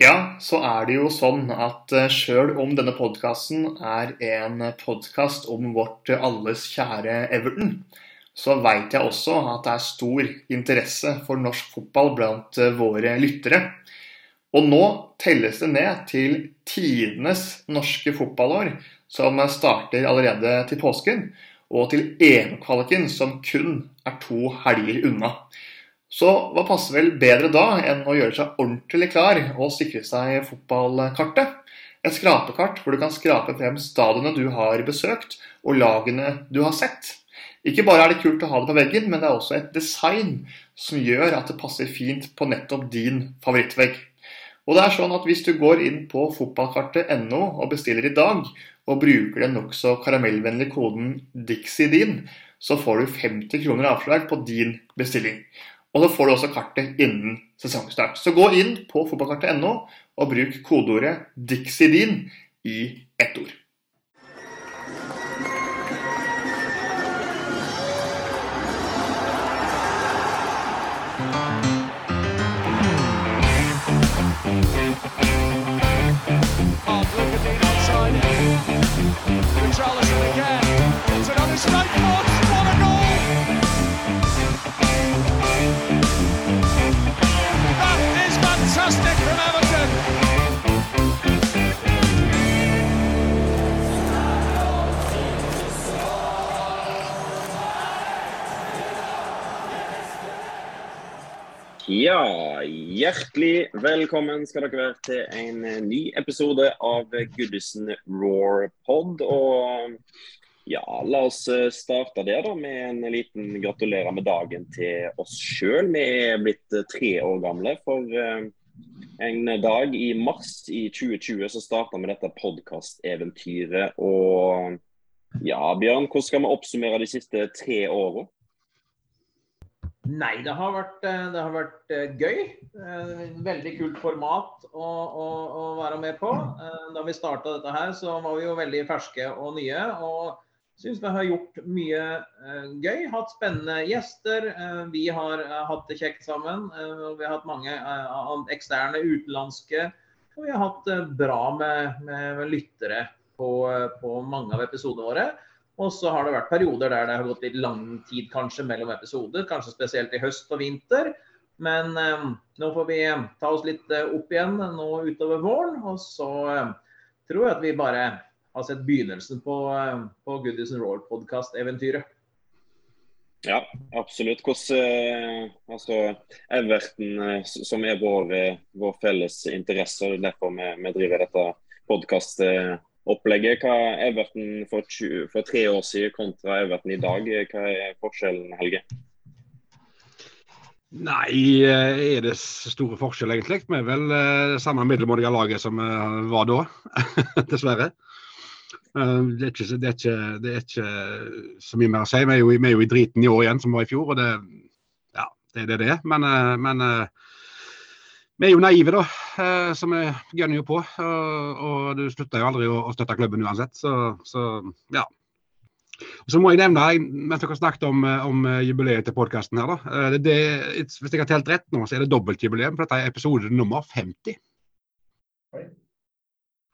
Ja, så er det jo sånn at eh, sjøl om denne podkasten er en podkast om vårt alles kjære Everton, så veit jeg også at det er stor interesse for norsk fotball blant eh, våre lyttere. Og nå telles det ned til tidenes norske fotballår, som starter allerede til påsken, og til EM-kvaliken, som kun er to helger unna. Så hva passer vel bedre da enn å gjøre seg ordentlig klar og sikre seg fotballkartet? Et skrapekart hvor du kan skrape frem stadionene du har besøkt og lagene du har sett. Ikke bare er det kult å ha det på veggen, men det er også et design som gjør at det passer fint på nettopp din favorittvegg. Og det er sånn at Hvis du går inn på fotballkartet.no og bestiller i dag, og bruker den nokså karamellvennlige koden DIXIE din, så får du 50 kroner avslag på din bestilling. Og så får du også kartet innen sesongstart. Så gå inn på fotballkartet.no og bruk kodeordet DIXIDIN i ett ord. Richarlison again. Ja, hjertelig velkommen skal dere være til en eh, ny episode av Goodison Roar Pod. Og ja, la oss eh, starte der da med en liten gratulerer med dagen til oss sjøl. Vi er blitt eh, tre år gamle. For en dag i mars i 2020 så starta vi dette podkasteventyret. Og ja, Bjørn, hvordan skal vi oppsummere de siste tre åra? Nei, det har vært, det har vært gøy. Veldig kult format å, å, å være med på. Da vi starta dette her, så var vi jo veldig ferske og nye. Og syns vi har gjort mye gøy. Hatt spennende gjester. Vi har hatt det kjekt sammen. Vi har hatt mange eksterne utenlandske. Og vi har hatt det bra med, med lyttere på, på mange av episodene våre. Og så har det vært perioder der det har gått litt lang tid kanskje mellom episoder, kanskje spesielt i høst og vinter. Men eh, nå får vi ta oss litt opp igjen nå utover våren. Og så eh, tror jeg at vi bare har sett begynnelsen på, eh, på Goodies and Roll-podkast-eventyret. Ja, absolutt. Hvordan altså, Everton, som er vår, vår felles interesse, derfor vi, vi driver dette podkastet opplegget. Hva er Everton for, 20, for, tre år siden kontra Everton i dag? Hva er forskjellen, Helge? Nei, er det store forskjell egentlig? Vi er vel det samme middelmådige laget som vi var da, dessverre. Det er, ikke, det, er ikke, det er, ikke, så mye mer å si. Vi er, jo, vi er jo i driten i år igjen, som var i fjor. og det, ja, det er det det er. Men, men vi er jo naive, da, så vi gønner jo på. Og, og du slutter jo aldri å, støtte klubben uansett. Så, så ja. Og så må jeg nevne, mens dere snakket om, om jubileet til podkasten her, da. Det, det, hvis jeg har telt rett nå, så er det dobbeltjubileum, for dette er episode nummer 50.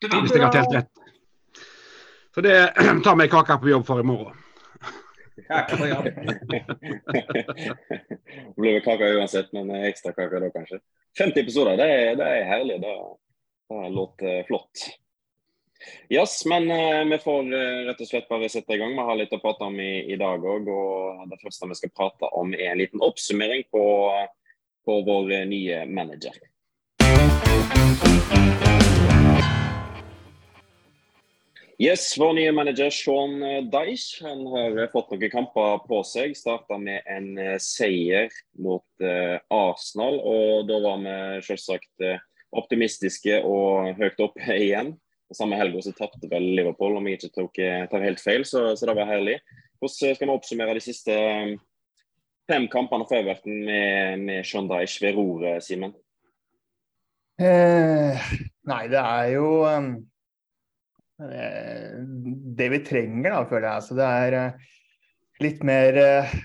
Hvis jeg har telt rett. Så det tar vi kaka på jobb for i morgen. Det blir vel kaka uansett, men ekstra kaka da kanskje. 50 episoder, det er, det er herlig. Det, det låter flott. Yes, men uh, vi får uh, rett og slett bare sette i gang. Vi har litt å prate om i, i dag òg. Og det første vi skal prate om, er en liten oppsummering på, på vår uh, nye manager. Yes, Vår nye manager Sean Dyche han har fått noen kamper på seg. Starta med en seier mot Arsenal. og Da var vi selvsagt optimistiske og høyt oppe igjen. Samme helga tapte vel Liverpool, om jeg ikke tok, tar helt feil, så, så, det var herlig. Hvordan skal vi oppsummere de siste fem kampene for Everton med, med Sean Dyche ved roret, Simen? Eh, nei, det er jo um, eh, det vi trenger, da, føler jeg. Så det er eh, litt mer eh,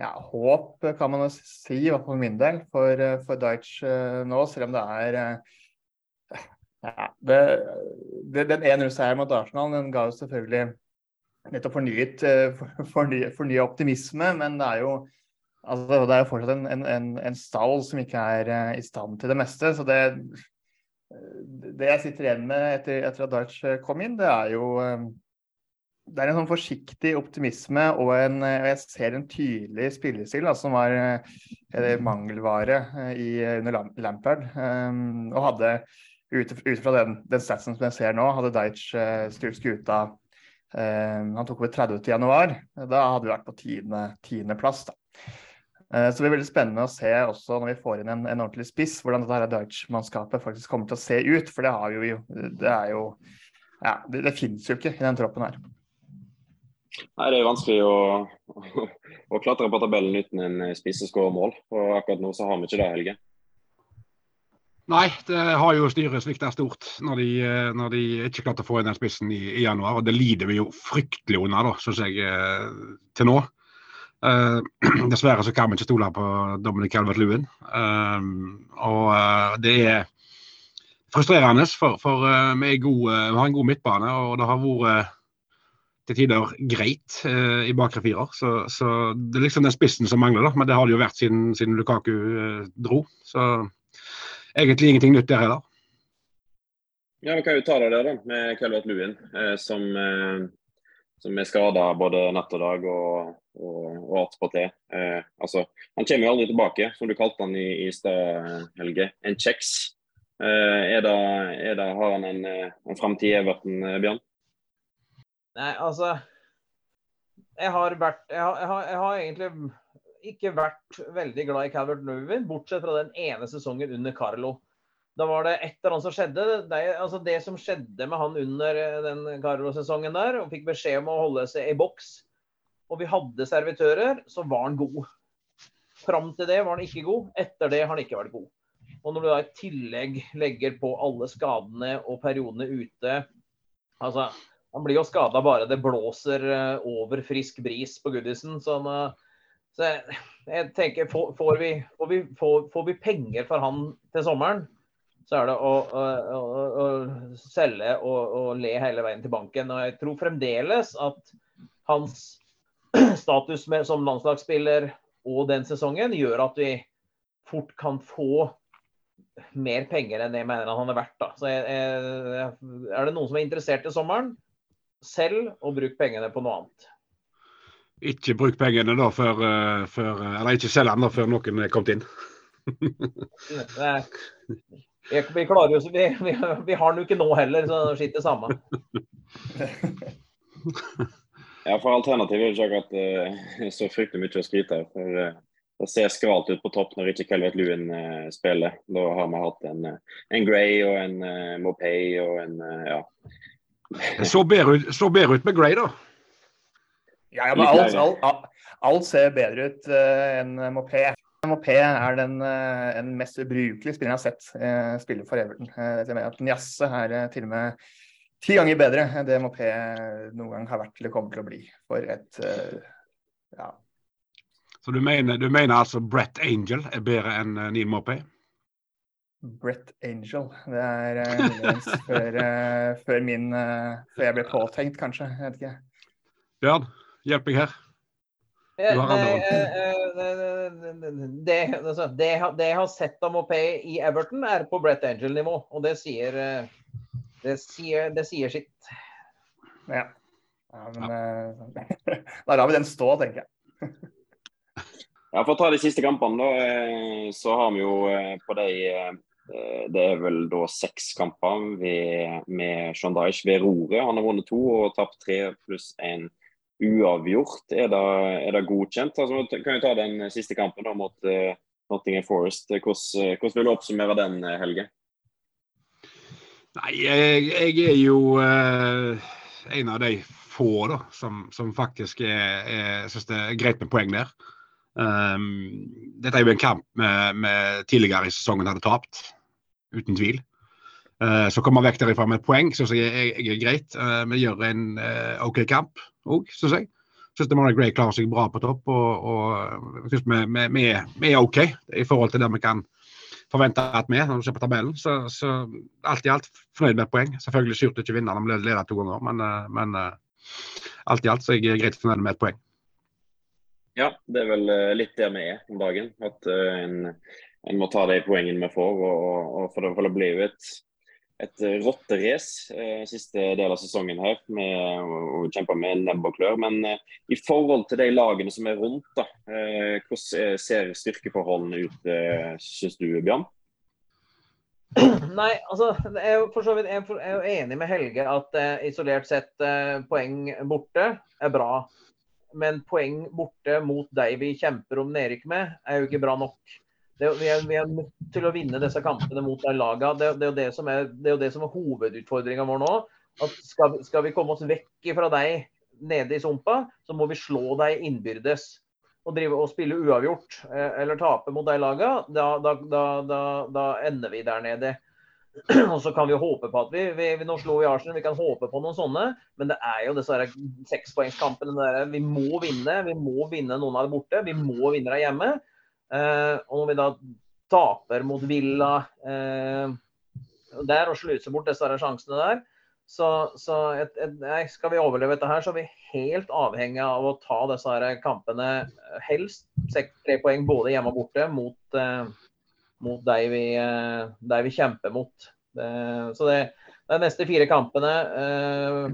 ja, håp, kan man si, i hvert fall for min del, for, for Deitch nå. Selv om det er Ja, det, det, den 1-0-seieren mot Arsenal den ga jo selvfølgelig nettopp fornyet forny, forny optimisme, men det er jo altså, det er jo fortsatt en, en, en stall som ikke er i stand til det meste. så det det jeg sitter igjen med etter, etter at Darch kom inn, det er jo det er en sånn forsiktig optimisme, og, en, og jeg ser en tydelig spillestil da, som var eh, mangelvare eh, i, under Lampard. Um, og hadde, ut, fra den, den statsen som jeg ser nå, hadde Deitch uh, styrt skuta um, Han tok over 30. januar. Da hadde vi vært på tiendeplass. Uh, så det blir veldig spennende å se også når vi får inn en, en ordentlig spiss, hvordan dette Deutsch-mannskapet faktisk kommer til å se ut. For det, har jo, det er jo ja, det, det finnes jo ikke i den troppen her. Nei, Det er vanskelig å, å, å klatre på tabellen uten en spiss og skåre mål. Og akkurat nå så har vi ikke det, Helge. Nei, det har jo styret svikta stort når de, når de, ikke klarte å få inn den spissen i, i, januar. og Det lider vi jo fryktelig under, da, syns jeg, eh, til nå. Uh, dessverre så kan vi ikke stole på Dominic Calvert-Lewin. Uh, og uh, det er frustrerende, for, for vi, gode, vi, har en god midtbane. og det har vært til tider greit eh, i bakre firer. Så, så, det er liksom den spissen som mangler, da. Men det har det jo vært siden, siden Lukaku eh, dro. Så egentlig ingenting nytt der heller. Ja, Vi kan jo ta det der da, med Calvert Lewin, eh, som, eh, som er skada både natt og dag og, og, og attpåtil. Eh, altså, han kommer jo aldri tilbake, som du kalte han i, i stad, Helge. En kjeks. Eh, er det, er det, har han en, en framtid i Everton, Bjørn? Nei, altså Jeg har vært Jeg har, jeg har, jeg har egentlig ikke vært veldig glad i Calvert Lewin, bortsett fra den ene sesongen under Carlo. Da var det et eller annet som skjedde. Det, altså det som skjedde med han under den Carlo-sesongen der, og fikk beskjed om å holde seg i boks, og vi hadde servitører, så var han god. Fram til det var han ikke god. Etter det har han ikke vært god. Og når du da i tillegg legger på alle skadene og periodene ute altså han blir jo skada bare det blåser eh, over frisk bris på Goodison. Så, så jeg, jeg, tenker, får, får, vi, får, vi, får, vi, penger for han til sommeren, så er det å, å, å, å selge og, le hele veien til banken. Og jeg tror fremdeles at hans status med, som landslagsspiller og den sesongen gjør at vi fort kan få mer penger enn jeg mener han er verdt. Da. Så jeg, jeg, er det noen som er interessert i sommeren, selv og bruk pengene på noe annet. Ikke bruk pengene da før, eh, før eh, Eller ikke selg den før noen er kommet inn. vi, vi klarer jo vi, vi, vi har den jo ikke nå heller, så skitt det samme. ja, for alternativet er ikke akkurat uh, så fryktelig mye å skryte av. For uh, det ser skralt ut på topp når ikke Kelvert Lewin uh, spiller. Da har vi hatt en, en Gray og en uh, Mopay og en ja, så bedre ut, så bedre ut med Gray, da. Ja, ja men alt, alt, alt, ser bedre ut uh, enn Mopé. Mopé er den, den mest ubrukelige spilleren jeg har sett eh, spille for Everton. Eh, Njasse er uh, til og med ti ganger bedre enn det Mopé noen gang har vært eller kommer til å bli for et ja. Så du mener, du mener, altså Brett Angel er bedre enn Neil Mopé? Brett Angel. Det er uh, før, uh, før, min uh, Før jeg ble påtenkt, kanskje. Jeg vet ikke. Bjørn, hjelp meg her. Det, det, altså, det, det, jeg har sett av Mopé i Everton, er på Brett Angel-nivå. Og det sier, det sier, det sier sitt. Ja. ja men ja. da lar vi den stå, tenker jeg. Ja, For å ta de siste kampene, da, så har vi jo på de Eh, det er vel da seks kamper med Sean Dyche ved roret. Han har vunnet to og tapt tre pluss en uavgjort. Er det, er det godkjent? Altså, kan vi ta den siste kampen da, mot uh, Nottingham Forest. Hvordan, hvordan, vil du oppsummere den, Helge? Nei, jeg, jeg er jo uh, en av de få da, som, som faktisk er, det er greit med poeng der. Um, dette er jo en kamp vi tidligere i sesongen hadde tapt uten tvil. Uh, så kommer man vekk derifra med et poeng, syns jeg, jeg, jeg, er greit. Uh, vi gjør en uh, OK kamp òg, syns jeg. Syns Money Gray klarer seg bra på topp, og, og synes vi, er OK i forhold til det vi kan forvente at vi er, når du ser på tabellen. Så, så alt i alt fornøyd med et poeng. Selvfølgelig surt å ikke vinne når vi leder to ganger, men, men alt i alt så er jeg greit fornøyd med et poeng. Ja, det er vel litt der vi er om dagen. At en, en må ta de poengene vi får. Og, og det, for det blir jo et et eh, rotterace eh, siste del av sesongen her med å kjempe med nebb og klør. Men eh, i forhold til de lagene som er rundt, da, eh, hvordan ser styrkeforholdene ut, eh, syns du, Bjørn? Nei, altså, jeg er for så vidt jeg er jo enig med Helge at eh, isolert sett eh, poeng borte er bra. Men poeng borte mot deg vi kjemper om nedrykk med, er jo ikke bra nok. Det, vi, er, vi, er, nødt til å vinne disse kampene mot de lagene. Det, det, er jo det som er, det hovedutfordringa vår nå. At skal, skal, vi komme oss vekk fra deg nede i sumpa, så må vi slå deg innbyrdes. Og drive og spille uavgjort eh, eller tape mot de lagene. Da, da, da, da, ender vi der nede. Og så kan vi håpe på at vi, vi Nå slo vi Arsenal, vi kan håpe på noen sånne. Men det er jo disse sekspoengskampene. Vi må vinne. Vi må vinne noen av det borte. Vi må vinne dem hjemme. Eh, og når vi da taper mot Villa eh, der og sluser bort disse sjansene der, så, så et, et, nei, skal vi overleve dette her, så er vi helt avhengig av å ta disse her kampene helst tre poeng både hjemme og borte mot, eh, mot de, vi, eh, de vi kjemper mot. Det, så det, de neste fire kampene eh,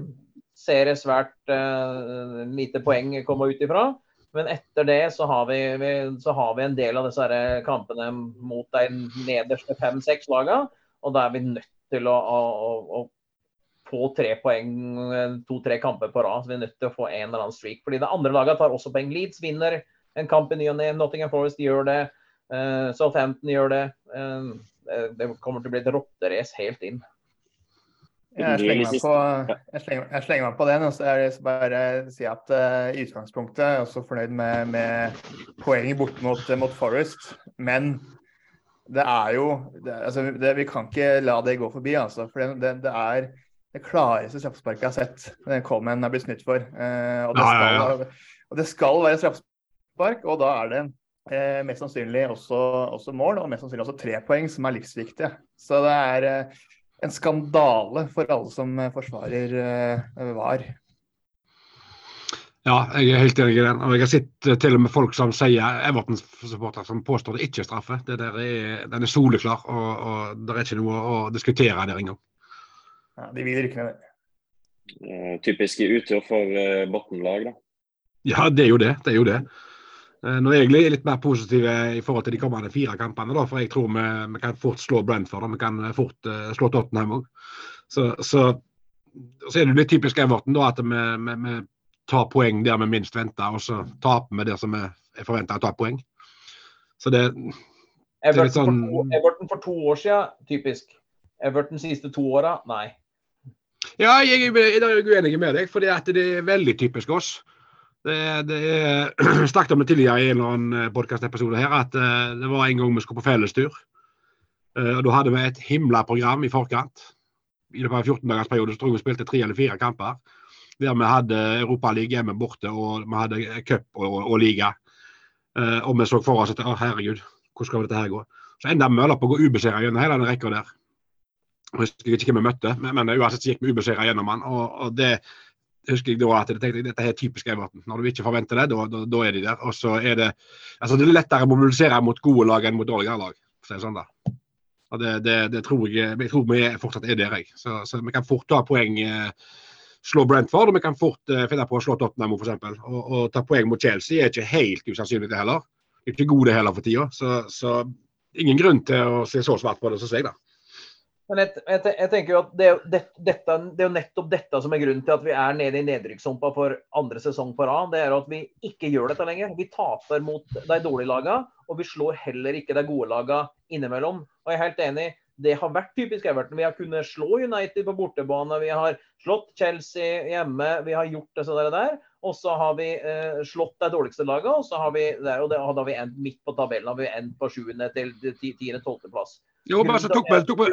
ser jeg svært eh, lite poeng komme ut ifra. Men etter det så har vi, vi, så har vi en del av disse kampene mot de nederste fem-seks lagene. Og da er vi nødt til å, å, å få tre poeng to-tre kamper på rad. Så vi er nødt til å få en eller annen streak. Fordi det andre laget tar også poeng. Leeds vinner en kamp i ny og ne. Nottingham Forest gjør det. Uh, Southampton gjør det. Uh, det kommer til å bli et rotterace helt inn. Jeg slenger, meg på, jeg, slenger, jeg slenger meg på den. og så er det bare å si at uh, I utgangspunktet er jeg også fornøyd med, med poenget bort mot, mot, Forest. Men det er jo det, altså, det, Vi kan ikke la det gå forbi. altså, for det, det er det klareste straffesparket jeg har sett den Coleman er blitt snytt for. Uh, og, det skal, ja, ja, ja. og, det skal, være straffespark, og da er det uh, mest sannsynlig også, også, mål, og mest sannsynlig også tre poeng, som er livsviktige. Så det er en skandale for alle som eh, forsvarer uh, VAR. Ja, jeg er helt enig i den. Og jeg har sett til og med folk som sier Everton-supportere som påstår det ikke er straffe. Det der er, den er soleklar, og, og det er ikke noe å diskutere der engang. Ja, de vil rykke ned. Typisk utur for uh, bunnlag, da. Ja, det er jo det. Det er jo det. Eh, nå er jeg litt mer positiv i forhold til de kommende fire kampene, da, for jeg tror vi, vi, kan fort slå Brentford og vi kan fort uh, slå Tottenham òg. Så, så, så, er det litt typisk Everton da, at vi, vi, vi tar poeng der vi minst venter, og så taper vi der som vi er forventa å ta poeng. Så det, det er litt sånn for to, Everton for to år siden, typisk. Everton siste to åra, nei. Ja, jeg, jeg, jeg er uenig med deg, for det er veldig typisk oss. Det, det er, snakket om det tidligere i en eller annen eh, podkastepisode her, at uh, det var en gang vi skulle på fellestur. Uh, og Da hadde vi et himla program i forkant. I løpet av en 14 dagers periode så tror jeg vi spilte tre eller fire kamper. Der vi hadde Europaliga hjemme borte, og vi hadde cup og, og, liga. Og vi så for oss at å herregud, hvordan skal dette her gå? Så enda vi på å gå ubeseira gjennom hele den rekka der. Jeg husker ikke hvem vi møtte, men, men uansett så gikk vi ubeseira gjennom den. Og, og det, husker jeg da at jeg tenkte dette er typisk Everton. Når du ikke forventer det, da, da, da er de der. Og så er det altså det er lettere å mobilisere mot gode lag enn mot dårligere lag. For sånn da. Og det, det, det, tror jeg, jeg tror vi fortsatt er der. Jeg. Så, så vi kan fort ta poeng. Eh, slå Brentford, og vi kan fort eh, finne på å slå Tottenham f.eks. Og, og ta poeng mot Chelsea er ikke helt usannsynlig det heller. Det er ikke gode heller for tida. Så, så ingen grunn til å se så svart på det, syns jeg. da. Men jeg, jeg, jeg, tenker jo at det, det, dette, det, er jo nettopp dette som er grunnen til at vi er nede i nedrykkssumpa for andre sesong på rad. Det er at vi ikke gjør dette lenger. Vi taper mot de dårlige lagene, og vi slår heller ikke de gode lagene innimellom. Og jeg er helt enig. Det har vært typisk Everton. Vi har kunnet slå United på bortebane. Vi har slått Chelsea hjemme. Vi har gjort det sånn der. Og så har vi eh, slått de dårligste lagene, og så har vi, der, og det, da har vi endt midt på tabellen. har vi endt på 7. til 10.-12. plass. Jo, bare så tok tok.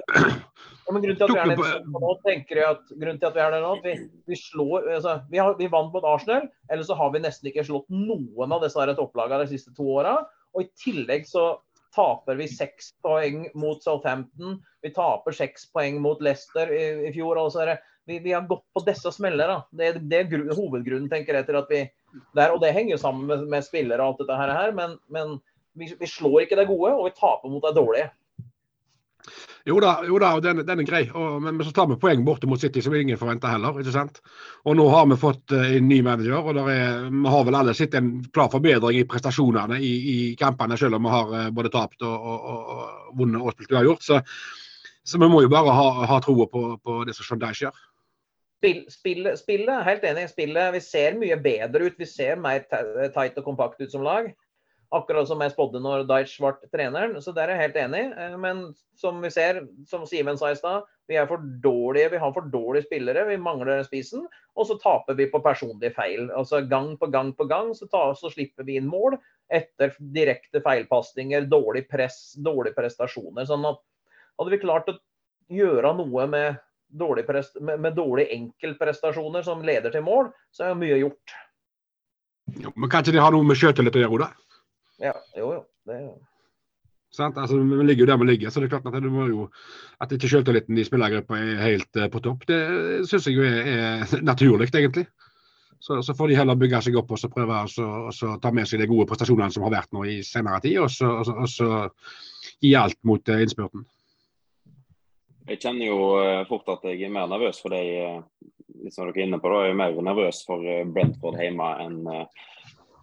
Ja, grunnen til at vi er der nå, tenker jeg at grunnen til at vi er der nå, vi, vi slår altså, vi, har, vi, vant mot Arsenal, eller så har vi nesten ikke slått noen av disse topplagene de siste to åra. Og i tillegg så taper vi seks poeng mot Southampton. Vi taper seks poeng mot Leicester i, i fjor. Altså, vi, vi, har gått på disse smeller. Det, det, er grunn, hovedgrunnen, tenker jeg, til at vi der, Og det henger jo sammen med, med spillere og alt dette her, men, men vi, vi, slår ikke det gode, og vi taper mot det dårlige. Jo da, jo da den, den, er grei. Og, men, så tar vi poeng borte mot City, som ingen forventer heller. ikke sant? Og nå har vi fått uh, en ny manager, og er, vi har vel alle sett en klar forbedring i prestasjonene i, i kampene, selv om vi har uh, både tapt og, og, og, vunnet og spilt uavgjort. Så, så vi må jo bare ha, ha troa på, på, det som Dyche gjør. Spillet, spill, helt enig. Spillet, vi ser mye bedre ut. Vi ser mer tight og kompakt ut som lag. Akkurat som jeg spådde når Deitch ble treneren. Så der er jeg helt enig. Eh, men som vi ser, som Simen sa i stad, vi er for dårlige. Vi har for dårlige spillere. Vi mangler spisen. Og så taper vi på personlige feil. Altså Gang på gang på gang så, ta, så slipper vi inn mål etter direkte feilpasninger, dårlig press, dårlige prestasjoner. Sånn at hadde vi klart å gjøre noe med dårlige, med, med dårlige enkeltprestasjoner som leder til mål, så er mye gjort. Ja, men Kanskje det har noe med sjøltillit å gjøre? Ja, jo, jo. Det er jo Sant? Altså, Vi ligger jo der vi ligger, så det er klart at det må jo, at ikke selvtilliten i spillergruppa er helt uh, på topp, det syns jeg jo er, er naturlig, egentlig. Så, så, får de heller bygge seg opp og så prøve å ta med seg de gode prestasjonene som har vært nå i senere tid, og så, og så, og så gi alt mot uh, innspurten. Jeg kjenner jo uh, fort at jeg er mer nervøs for de, som dere er inne på, da, jeg er mer nervøs for Brentford hjemme enn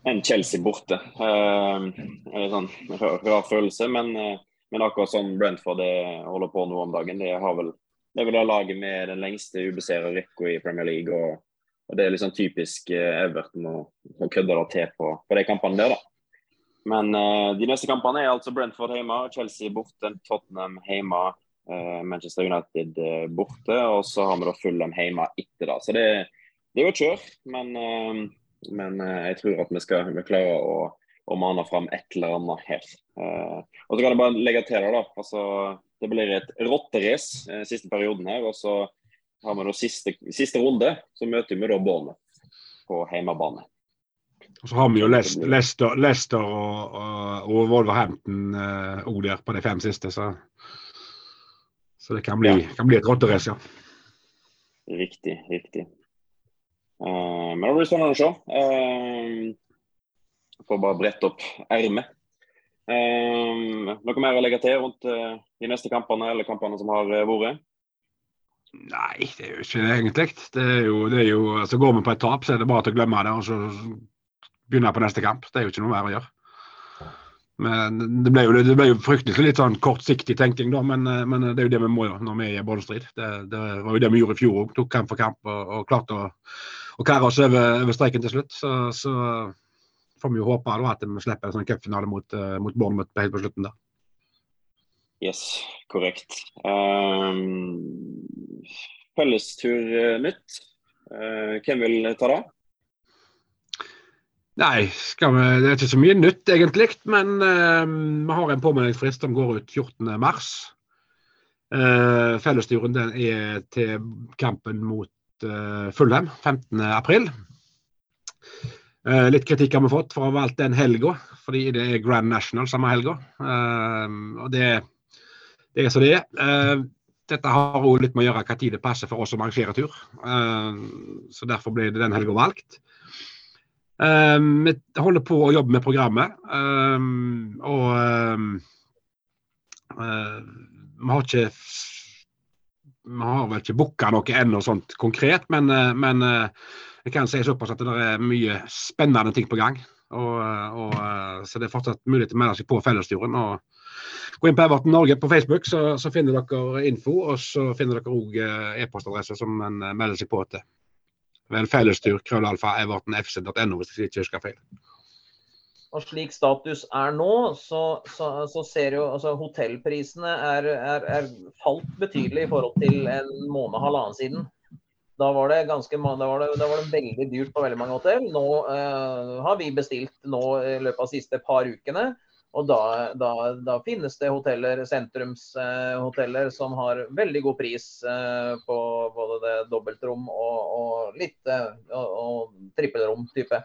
enn Chelsea borte. Uh, sånn rar følelse, men, uh, men, akkurat sånn Brentford holder på nå om dagen. Det har vel det vil ha laget med den lengste ubeseira rekka i Premier League. Og, og, Det er liksom typisk uh, Everton å, å kødde det til på, på de kampene der, da. Men uh, de neste kampene er altså Brentford hjemme, Chelsea borte, Tottenham hjemme, Manchester United borte. Og så har vi da Fulham hjemme etter, da. Så det, det er jo kjør. Men men eh, jeg tror at vi skal vi klare å, å mane fram et eller annet her. Eh, og så kan jeg bare legge til det, da. Altså, det blir et rotterace eh, siste perioden her. Og så har vi da siste, siste runde, så møter vi da Bournemouth på hjemmebane. Og så har vi jo Leicester, Leicester, Leicester og, og, og, Wolverhampton òg uh, der på de fem siste, så, så det kan bli, ja. kan bli et rotterace, ja. Riktig, riktig. Uh, men det blir spennende å se. Uh, får bare brette opp ermet. Uh, noe mer å legge til rundt de neste kampene eller kampene som har vært? Nei, det er jo ikke det egentlig. Det er jo, det er jo, altså Går vi på et tap, så er det bare til å glemme det og så begynne på neste kamp. Det er jo ikke noe mer å gjøre. Men Det ble jo, det ble jo fryktelig litt sånn kortsiktig tenking, da, men, men, det er jo det vi må gjøre når vi er i bånnstrid. Det, det, var jo det vi gjorde i fjor òg. Tok kamp for kamp og, og klarte å og klare oss over, over streken til slutt. Så, så, får vi jo håpe da, at vi slipper en sånn cupfinale mot, uh, mot Bournemouth helt på slutten der. Yes, korrekt. Um, Fellestur uh, nytt. Uh, hvem vil ta det? Nei, vi, det er ikke så mye nytt egentlig. Men uh, vi har en påmeldingsfrist som går ut 14.3. Uh, fellesturen den er til kampen mot uh, Fulham 15.4. Uh, litt kritikk har vi fått for å ha valgt den helga, fordi det er Grand National samme helga. Uh, og det, det, er så det er. Uh, dette har òg litt med å gjøre hva tid det passer for oss som arrangerer tur. så derfor ble det den helga valgt. vi holder på å jobbe med programmet. og vi har ikke vi har vel ikke booka noe ennå sånt konkret, men, eh, men, eh, jeg kan si såpass at det er mye spennende ting på gang. Og, og, eh, så det er fortsatt mulighet til å melde seg på fellesturen. og Gå inn på Everton Norge på Facebook, så, så finner dere info. Og så finner dere òg e-postadresse som man melder seg på til. Vel fellestur krøllalfa evertonfc.no, hvis jeg ikke husker feil. Og slik status er nå, så, så, så ser jo altså hotellprisene er, er, er, falt betydelig i forhold til en måned og halvannen siden. Da var det ganske da var det, da var det veldig dyrt på veldig mange hotell. Nå eh, har vi bestilt nå i løpet av de siste par ukene. Og da, da, da finnes det hoteller, sentrumshoteller eh, som har veldig god pris eh, på både det dobbeltrom og, og litt og, og trippelrom type.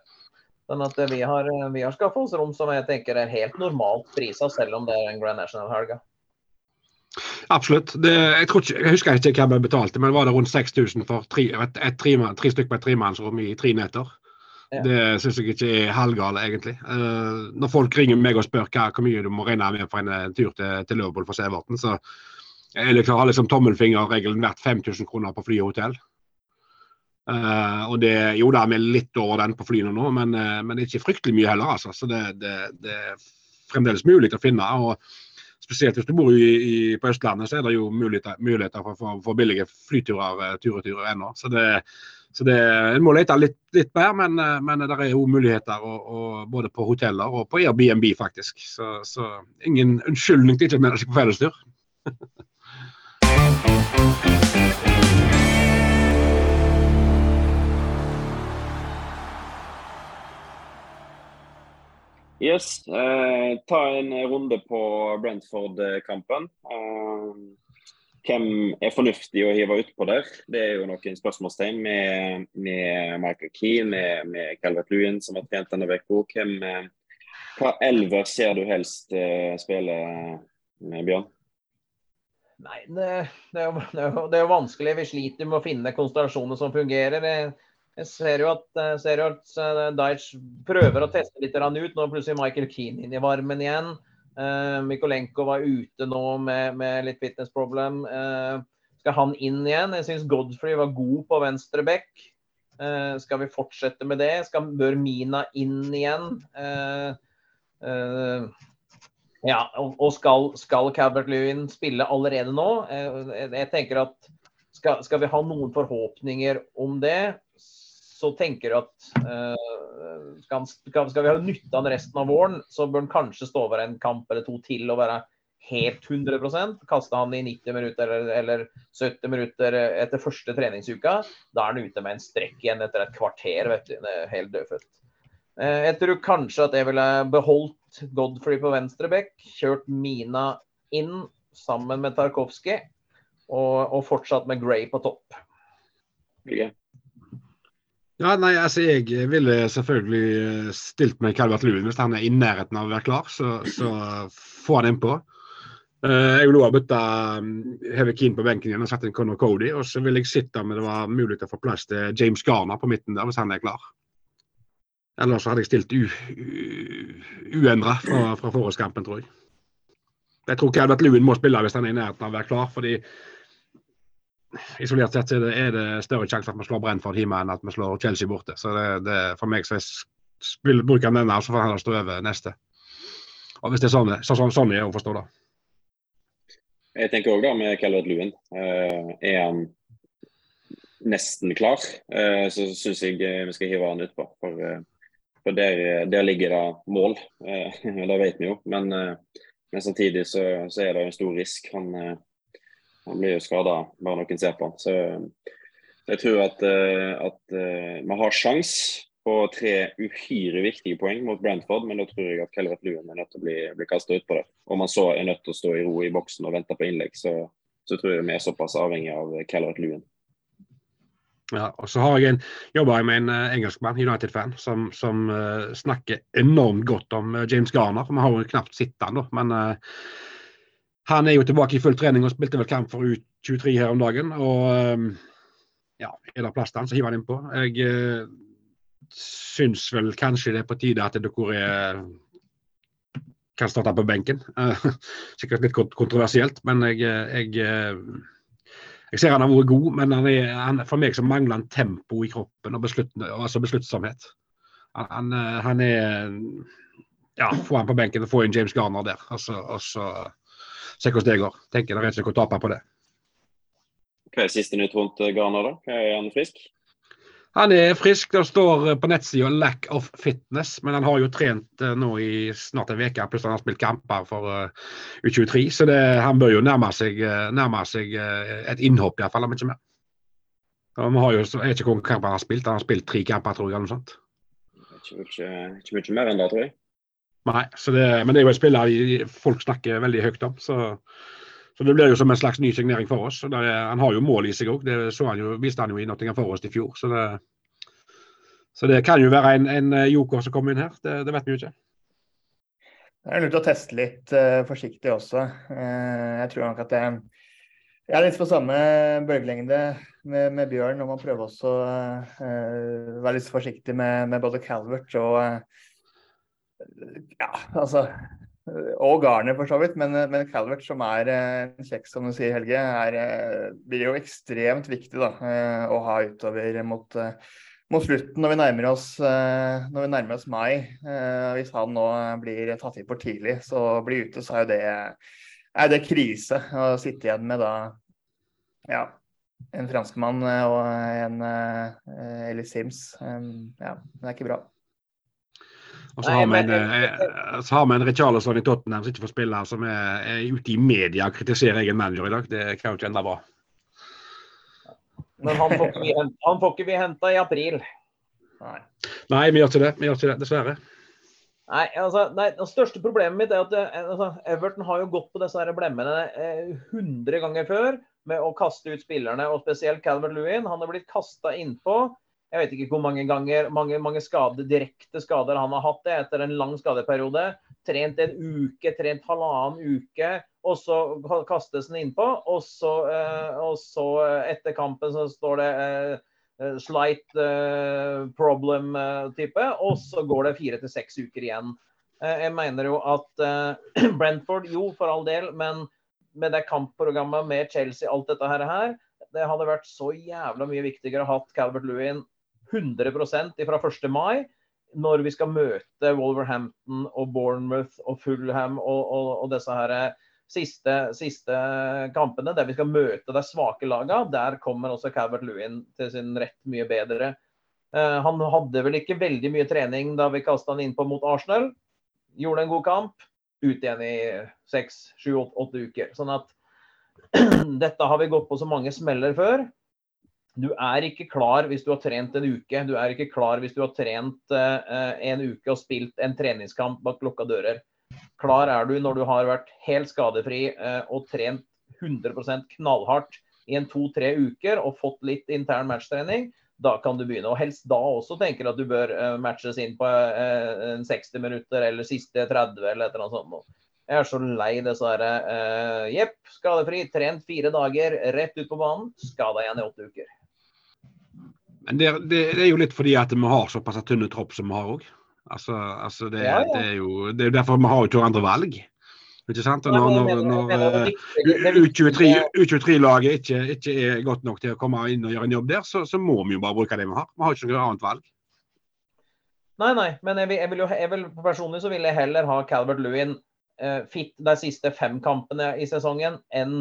Sånn at vi har, vi har skaffa oss rom som jeg tenker er helt normalt prisa, selv om det er en Grand National-helga. Absolutt. Det, jeg, ikke, jeg, husker ikke hva vi betalte, men var det rundt 6000 for tre, et, et, tre, tre stykker på et tremannsrom i tre netter? Ja. Det syns jeg ikke er halvgale, egentlig. Uh, når folk ringer meg og spør hva, hvor mye du må regne med for en tur til, til Liverpool for Sæverten, så er det klart, liksom tommelfingerregelen verdt 5000 kroner på fly og hotell. Uh, og det, jo da, vi er litt over den på flyene nå, men, uh, men ikke fryktelig mye heller. altså. Så det, det, det er fremdeles mulig å finne. og Spesielt hvis du bor i, i, på Østlandet, så er det jo muligheter, muligheter for, for, for, billige flyturer tur og tur ennå. Så det, så det, En må lete litt, litt mer, men, uh, men det er jo muligheter og, og både på hoteller og på Airbnb, faktisk. Så, så ingen unnskyldning til ikke å melde seg på fellestur. Yes. Eh, ta en runde på Brentford-kampen. Eh, hvem er fornuftig å hive utpå der? Det er jo noen spørsmålstegn med, med Michael Keane, med, med Calvert Lewin, som har trent denne uka. Eh, hva elver ser du helst eh, spille med Bjørn? Nei, det, det, er jo, vanskelig. Vi sliter med å finne konstellasjoner som fungerer. Jeg ser jo at, ser jo at eh, Daesh prøver å teste litt ut. Nå plutselig Michael Keane inn i varmen igjen. Uh, Mikolenko var ute nå med, med litt fitness problem. Uh, skal han inn igjen? Jeg syns Godfrey var god på venstre bekk. Uh, skal vi fortsette med det? Skal, bør Mina inn igjen? ja, og, og skal, skal Calvert-Lewin spille allerede nå? Jeg tenker at skal, skal, vi ha noen forhåpninger om det, så tenker du at uh, skal, vi ha nytte av resten av våren, så bør han kanskje stå over en kamp eller to til og være helt 100% Kaste han i 90 minutter eller, eller 70 minutter etter første treningsuka, da er han ute med en strekk igjen etter et kvarter. vet du, Helt dødfødt. Uh, jeg tror kanskje at jeg ville beholdt Godfrey på venstre bekk, kjørt Mina inn sammen med Tarkovskij, og, og fortsatt med Gray på topp. Yeah. Ja, nei, altså Jeg ville selvfølgelig eh, stilt med Calvert Lewin hvis han er i nærheten av å være klar. Så, så få han innpå. Uh, jeg vil også bytte um, Heve Keane på benken igjen og sette inn Conor Cody. Og så vil jeg sitte med det var mulig å få plass til James Garner på midten der hvis han er klar. Eller så hadde jeg stilt uendra fra, fra forhåndskampen, tror jeg. Jeg tror Calvert Lewin må spille hvis han er i nærheten av å være klar. fordi isolert sett er det, større sjanse at vi slår Brennford hjemme enn at vi slår Chelsea borte. Så det, det, for meg så jeg bruker han denne, så får han heller stå over neste. Og Hvis det er sånn, så, sånn, sånn er å forstå, da. Jeg tenker òg med Calvert Lewin. Uh, er han nesten klar, uh, så syns jeg eh, vi skal hive han utpå. For, uh, for der, der, ligger det mål, det vet vi jo. Men, men samtidig så, så, er det en stor risk. Han, han blir jo skada bare noen ser på han. Så jeg tror at, eh, at eh, vi har sjans på tre uhyre viktige poeng mot Brentford, men da tror jeg at Calvert Luen er nødt til å bli, bli kasta utpå det. Om han så er nødt til å stå i ro i boksen og vente på innlegg, så, så tror jeg vi er såpass avhengig av Calvert Luen. Ja, og så har jeg en, jobber jeg med en uh, engelskmann, United-fan, som, som uh, snakker enormt godt om uh, James Garner. Vi har jo knapt sett han da, men han er jo tilbake i full trening og spilte vel kamp for U23 her om dagen. og ehm, ja, Er det plass til han, så hiver han innpå. Jeg uh, syns vel kanskje det er på tide at Dekoré kan starte på benken. Sikkert litt kontroversielt, men jeg, jeg, jeg ser han har vært god. Men han er, han, for meg så mangler han tempo i kroppen og beslutt, altså besluttsomhet. Han, han, han, er Ja, få han på benken og få inn James Garner der. Altså, og så se hvordan det går. Tenker det er ikke noe å tape på det. Hva er siste nytt rundt eh, Garner, da? Er han frisk? Han er frisk. Det står eh, på nettsida 'lack of fitness', men han har jo trent eh, nå i snart en uke. Pluss han har spilt kamper for U23, så det, han bør jo nærme seg, nærme seg et innhopp, iallfall, om ikke mer. Vi har jo, jeg vet ikke hvor kamper han har spilt. Han har spilt tre kamper, tror jeg. eller noe sånt. Ikke ikke, ikke mye mer enn det, tror jeg. Nei, det, men det er jo et spiller folk snakker veldig høyt om. Så, så det blir jo som en slags ny signering for oss. Er, han har jo mål i seg òg, det han jo, viste han jo i Nottingham Forest i fjor. Så det, Så det kan jo være en, en joker som kommer inn her. Det, det vet vi jo ikke. Det er lurt å teste litt uh, forsiktig også. Uh, jeg tror nok at jeg, jeg er litt på samme bølgelengde med, med Bjørn og man prøver også å uh, være litt forsiktig med, med både Calvert og ja, altså og Garner, for så vidt. Men, men Calvert, som er en kjekk, som du sier, Helge, er, blir jo ekstremt viktig da, å ha utover mot mot slutten, når vi nærmer oss, eh, når vi nærmer oss mai, eh, hvis han nå blir tatt inn for tidlig, så blir ute, så er jo det, er det krise å sitte igjen med da ja, en franskmann og en Ellis Sims. Ja, det er ikke bra. Og så har vi en, så har vi en Richarlison i Tottenham som ikke får spille, som er, er ute i media og kritiserer egen manager i dag. Det kan jo ikke enda bra. Men han får ikke vi, han får ikke vi henta i april. Nei. Nei, vi gjør ikke det. Vi gjør ikke det, dessverre. Nei, altså, nei, Det største problemet mitt er at eh, altså, Everton har jo gått på disse blemmene eh, 100 ganger før med å kaste ut spillerne, og spesielt Calvert Lewin. Han har blitt kasta innpå. Jeg vet ikke hvor mange ganger, mange, mange skade, direkte skader han har hatt det etter en lang skadeperiode. Trent en uke, trent halvannen uke og så kastes den innpå. Og så, eh, og så eh, etter kampen så står det eh, slight problem-type, og så går det fire til seks uker igjen. Jeg mener jo at Brentford, jo for all del, men med det kampprogrammet med Chelsea, alt dette her, det hadde vært så jævla mye viktigere å ha hatt Calvert Lewin 100% fra 1. mai, når vi skal møte Wolverhampton og Bournemouth og Fulham og, og, og disse her siste, siste kampene, der vi skal møte de svake lagene, der kommer også Calvert Lewin til sin rett mye bedre. Uh, han hadde vel ikke veldig mye trening da vi kasta han innpå mot Arsenal. Gjorde en god kamp. Ut igjen i seks, sju, åtte uker. Sånn at dette har vi gått på så mange smeller før. Du er ikke klar hvis du har trent en uke. Du er ikke klar hvis du har trent uh, en uke og spilt en treningskamp bak lukka dører. Klar er du når du har vært helt skadefri eh, og trent 100% knallhardt i en to-tre uker og fått litt intern matchtrening. Da kan du begynne. Og helst da også tenker at du bør eh, matches inn på eh, 60 minutter eller siste 30 eller et eller annet sånt. Jeg er så lei disse herre Jepp, skadefri, trent fire dager, rett ut på banen. Skada igjen i åtte uker. Men det, det, det, er jo litt fordi at vi har såpass tynne tropp som vi har òg. Altså, altså det, ja, ja. det, er jo det er derfor vi har jo ikke andre valg. Ikke sant? Og når, når, når U23-laget ikke, ikke, er godt nok til å komme inn og gjøre en jobb der, så, så, må vi jo bare bruke det vi har. Vi har ikke noe annet valg. Nei, nei, men jeg vil, jeg vil jo, jeg vil, personlig så vil jeg heller ha Calvert Lewin uh, fit de siste fem kampene i sesongen enn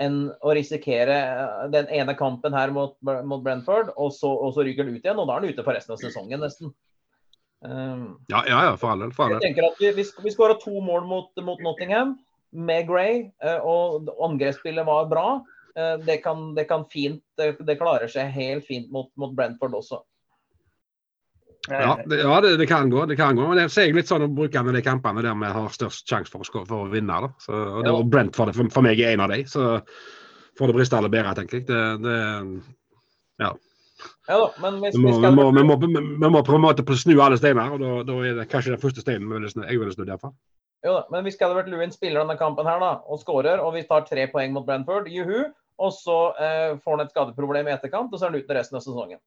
enn å risikere eh, den ene kampen her mot, mot Brentford, og så, og så ryker han ut igjen. Og da er han ute for resten av sesongen, nesten. Um, ja, ja, ja, for all del. Jeg tenker at Vi, vi skåra to mål mot, mot, Nottingham med Gray, uh, og angrepsspillet var bra. Uh, det, kan, det, kan, fint, det, det, klarer seg helt fint mot, mot Brentford også. Ja, det, ja det, det, kan gå. det kan gå, men det ser jeg litt sånn å bruke med de kampene der vi har størst sjanse for, for, å vinne. Da. Så, og, det, var Brentford for, for, meg er en av dem, så får det briste alle bedre, tenker jeg. ja. Ja da, men hvis vi, skal... vi, må, vi, må, vi, må, på en måte snu alle steiner, og da, da er det kanskje den første steinen jeg ville snudd iallfall. Jo da, men hvis Calvert Lewin spiller denne kampen her da, og skårer, og vi tar tre poeng mot Brentford, juhu, og så eh, får han et skadeproblem i etterkant, og så er han ute resten av sesongen.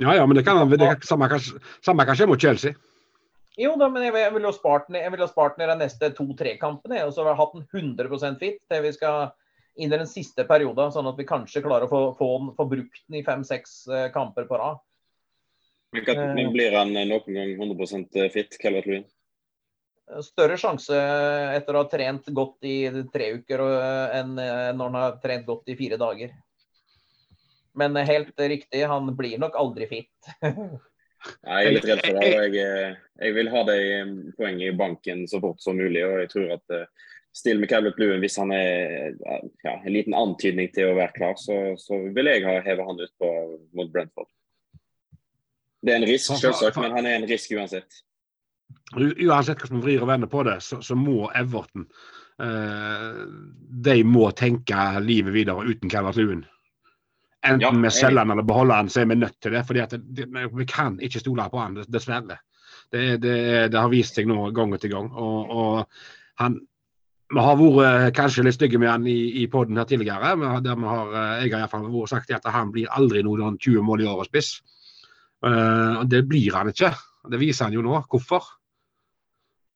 Ja, ja, men det kan det, kan samme, samme kanskje mot Chelsea. Jo da, men jeg, jeg vil jo spart den i de neste to-tre kampene, og så har jeg hatt den 100% fit til vi skal inn i den siste perioden, sånn at vi kanskje klarer å få, få, få brukt den i fem-seks eh, kamper på rad. Men eh. blir han eh, noen gang 100% fit, Calvert Lewin? Større sjanse etter å ha trent godt i tre uker enn når han har trent godt i fire dager. Men helt riktig, han blir nok aldri fit. jeg er litt redd for det. Jeg, jeg vil ha de poengene i banken så fort som mulig. og jeg tror at stille med Calvert Lewin hvis han er ja, en liten antydning til å være klar, så, så vil jeg ha heve han ut på, mot Brentford. Det er en risk, selvsagt, men han er en risk uansett. Uansett hvordan man vrir og vender på det, så, så må Everton eh, De må tenke livet videre uten Calvert Lewin. Enten Ja, vi selger han eller beholder han, så er vi nødt til det. fordi det, Vi kan ikke stole på han, dessverre. Det, det, det har vist seg nå gang etter gang. Og, og han vi har vært kanskje litt stygge med han i, i poden her tidligere. der vi har, eh, jeg har iallfall sagt at han blir aldri noen 20 mål i året spiss. Uh, det blir han ikke. Det viser han jo nå. Hvorfor?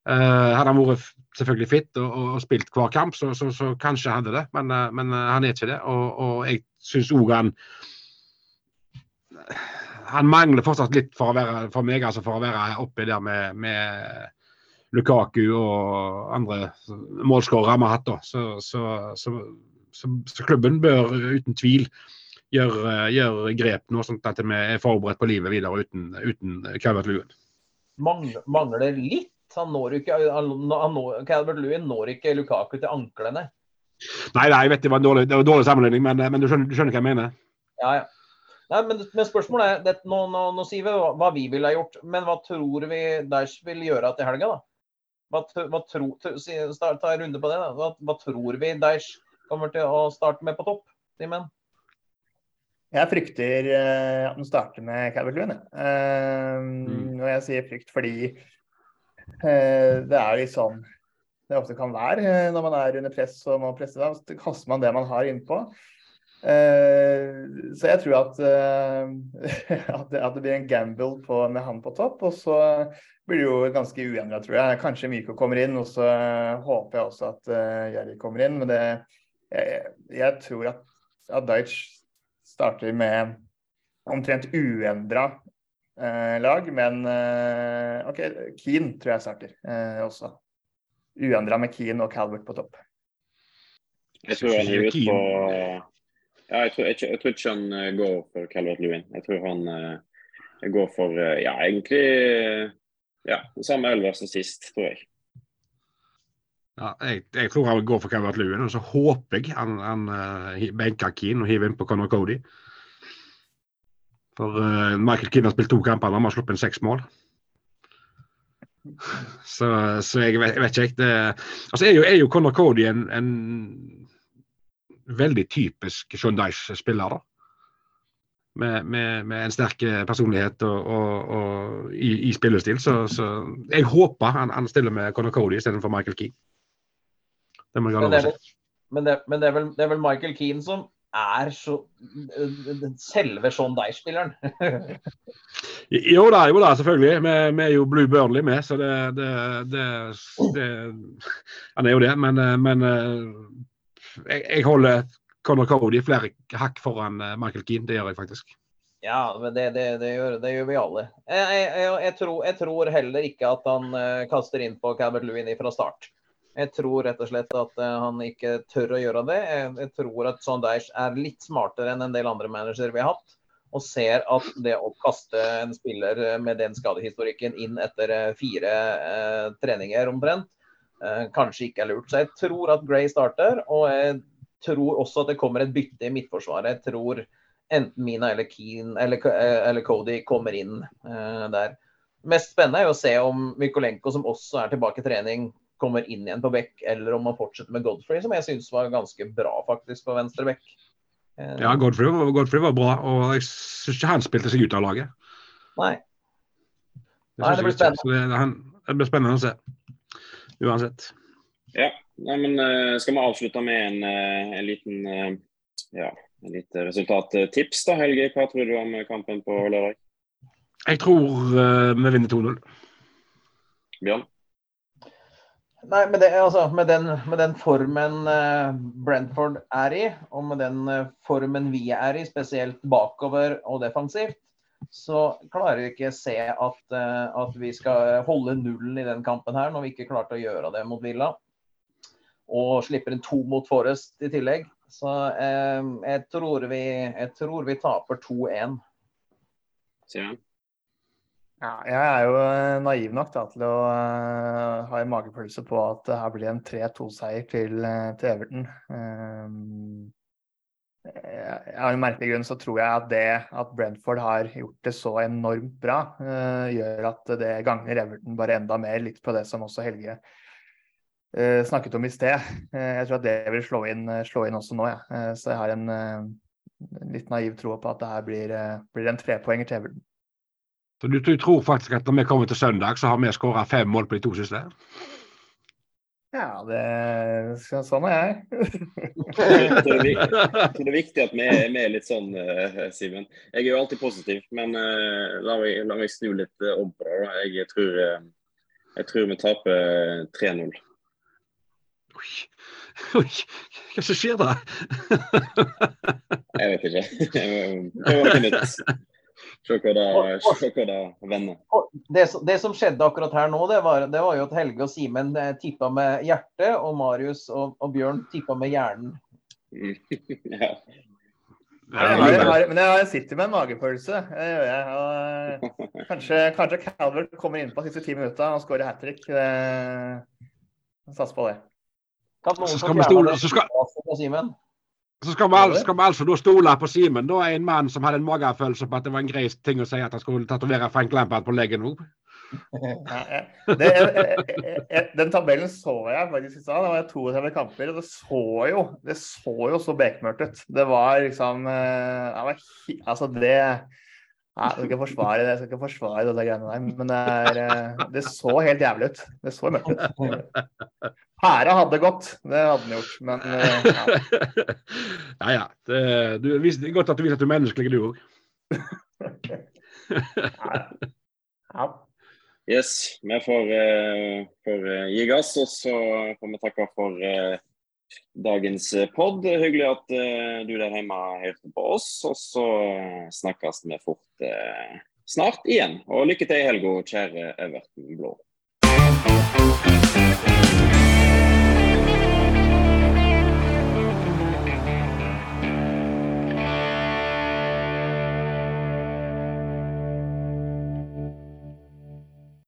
Eh, hadde han vært selvfølgelig fit og, og, og spilt hver kamp, så, så, så kanskje hadde det. Men, eh, men eh, han er ikke det. Og, og jeg syns òg han Han mangler fortsatt litt for, være, for meg, altså for å være oppi der med, med Lukaku og andre målskårere vi har hatt. Så, så, så, så, klubben bør uten tvil gjøre, gjøre grep nå, sånn at vi er forberedt på livet videre uten, uten mangler litt. Han når ikke, han, når, Calvert Lewin når ikke Lukaku til anklene. Nei, nei, jeg vet det var en dårlig, det var en dårlig sammenligning, men, men du, skjønner, du skjønner hva jeg mener? Ja, ja. Nei, men, men spørsmålet er, det, nå, nå, nå sier vi hva, vi ville ha gjort, men hva tror vi Daesh vil gjøre til helga? da? Hva, hva tro, tr- Ta en runde på det. da. Hva, hva tror vi Daesh kommer til å starte med på topp? Simen? Jeg frykter eh, at den starter med Calvert Lewin. jeg. mm. Og jeg sier frykt fordi eh, det er litt sånn det ofte kan være eh, når man er under press og må presse. seg. så kaster man det man har innpå. Eh, så jeg tror at, eh, at, det, blir en gamble på, med han på topp. Og så blir det jo ganske uendra, tror jeg. Kanskje Myko kommer inn, og så håper jeg også at Jerry kommer inn. Men det, jeg, jeg tror at, at Deitch starter med omtrent uendra eh, lag, men eh, OK, Keane tror jeg starter eh, også. Uendra med Keane og Calvert på topp. Jeg tror han hiver ut på ja, jeg, tror, jeg, jeg tror ikke han eh, går for Calvert Lewin. Jeg tror han jeg går for eh, ja, egentlig eh, ja, samme elver som sist, tror jeg. Ja, jeg, jeg tror han går for Calvert Lewin, og så håper jeg han, han benker Keane og hiver inn på Conor Cody. For uh, Michael Keane har spilt to kamper, han har sluppet inn seks mål. Så, så jeg, vet, jeg vet ikke. Det, altså jo, er jo Conor Cody en, en veldig typisk Sean Dyche-spiller. da. Med, med, med en sterk personlighet og, og, og i, i spillestil. Så, så jeg håper han, han stiller med Conor Cody istedenfor Michael Keane. Det jeg Men det er men det, men det, er, vel, det er vel Michael Keane som er så selve Sean Deich-spilleren. Jo da, jo da, selvfølgelig. Vi, vi er jo Blue Burnley med, så det, det, det, det Han er jo det, men, eh, men eh, jeg, jeg holder Conor Cody flere hakk foran eh, Michael Keane. Det gjør jeg faktisk. Ja, men det, det, det, gjør, det gjør vi alle. Jeg, jeg, jeg, tror, tror heller ikke at han kaster inn på Cabert Lewin fra start. Jeg tror rett og slett at eh, han ikke tør å gjøre det. Jeg, tror at Sondage er litt smartere enn en del andre managere vi har hatt. Og ser at det å kaste en spiller eh, med den skadehistorikken inn etter eh, fire eh, treninger omtrent, eh, kanskje ikke er lurt. Så jeg tror at Gray starter, og jeg tror også at det kommer et bytte i midtforsvaret. Jeg tror enten Mina eller Keane eller, eller Cody kommer inn eh, der. Mest spennende er jo å se om Mykolenko, som også er tilbake i trening, kommer inn igjen på bekk, eller om man fortsetter med Godfrey, som jeg syns var ganske bra faktisk på venstre bekk. Eh, Ja, Godfrey, Godfrey var bra, og jeg syns ikke han spilte seg ut av laget. Nei. Det, Nei, det blir spennende. det, han, det blir spennende å se. Uansett. Ja, nei, men eh, Skal vi avslutte med en, eh, en liten ja, en lite resultattips, da, Helge? Hva tror du om kampen på lørdag? Jeg tror uh, vi vinner 2-0. Bjørn? Nei, med, det, altså, med, den, med den formen eh, Brentford er i, og med den eh, formen vi er i, spesielt bakover og defensivt, så klarer vi ikke se at, eh, at vi skal holde nullen i den kampen her, når vi ikke klarte å gjøre det mot Villa. Og slipper inn to mot Forest i tillegg. Så eh, jeg, tror vi, jeg tror vi taper 2-1. Simen? Ja, jeg er jo eh, naiv nok da, til å uh, ha en magefølelse på at det her blir en 3-2-seier til, eh, til Everton. Um, jeg- av en merkelig grunn så tror jeg at det at Brentford har gjort det så enormt bra, uh, gjør at det gagner Everton bare enda mer, litt på det som også Helge uh, snakket om i sted. Jeg tror at det vil slå inn, slå inn også nå, ja. Eh, så jeg har en, litt naiv tro på at det her blir, blir en trepoenger til Everton. Så du, du, tror faktisk at når vi kommer til søndag, så har vi skåra fem mål på de to siste? Ja, det, sånn er jeg. det, er viktig, det er viktig at vi er, vi er litt sånn, uh, Simen. Jeg er jo alltid positiv, men uh, la, meg, la, meg, snu litt uh, om på det. Jeg tror, jeg tror vi taper 3-0. Oi. Oi, hva som skjer da? jeg vet ikke. Det var ikke nytt. Se hva det vender. Det, det, som skjedde akkurat her nå, det var, det var jo at Helge og Simen eh, tippa med hjertet, og Marius og, og Bjørn tippa med hjernen. ja. Jeg har, men jeg sitter med en magefølelse. Det gjør jeg. Og, kanskje, kanskje Calvert kommer inn på de siste ti minutta og skårer hat trick. Sats på det. Kan noen få fjerne det fra Simen? Så skal vi, skal vi altså stole på Simen, da, en mann som hadde en magefølelse på at det var en grei ting å si at han skulle tatovere Frank Lampard på leggen òg. den tabellen så jeg faktisk i stad. Det var 32 kamper, og det så jo, det så jo så bekmørkt ut. Det var liksom eh, det var, Altså, det jeg skal ikke forsvare det, jeg skal ikke forsvare det greiene der, men det, er, eh, det så helt jævlig ut. Det så mørkt ut. Pæra hadde gått, det hadde den gjort, men eh, ja. ja, ja. Det, du, det er godt at du viser at du er menneskelig, du òg. ja. Yes, vi får, uh, får uh, gi gass, og så får vi takke for uh, dagens pod. Hyggelig at du der hjemme hørte på oss. Og så snakkes vi fort snart igjen. Og lykke til i helga, kjære Everton Blå.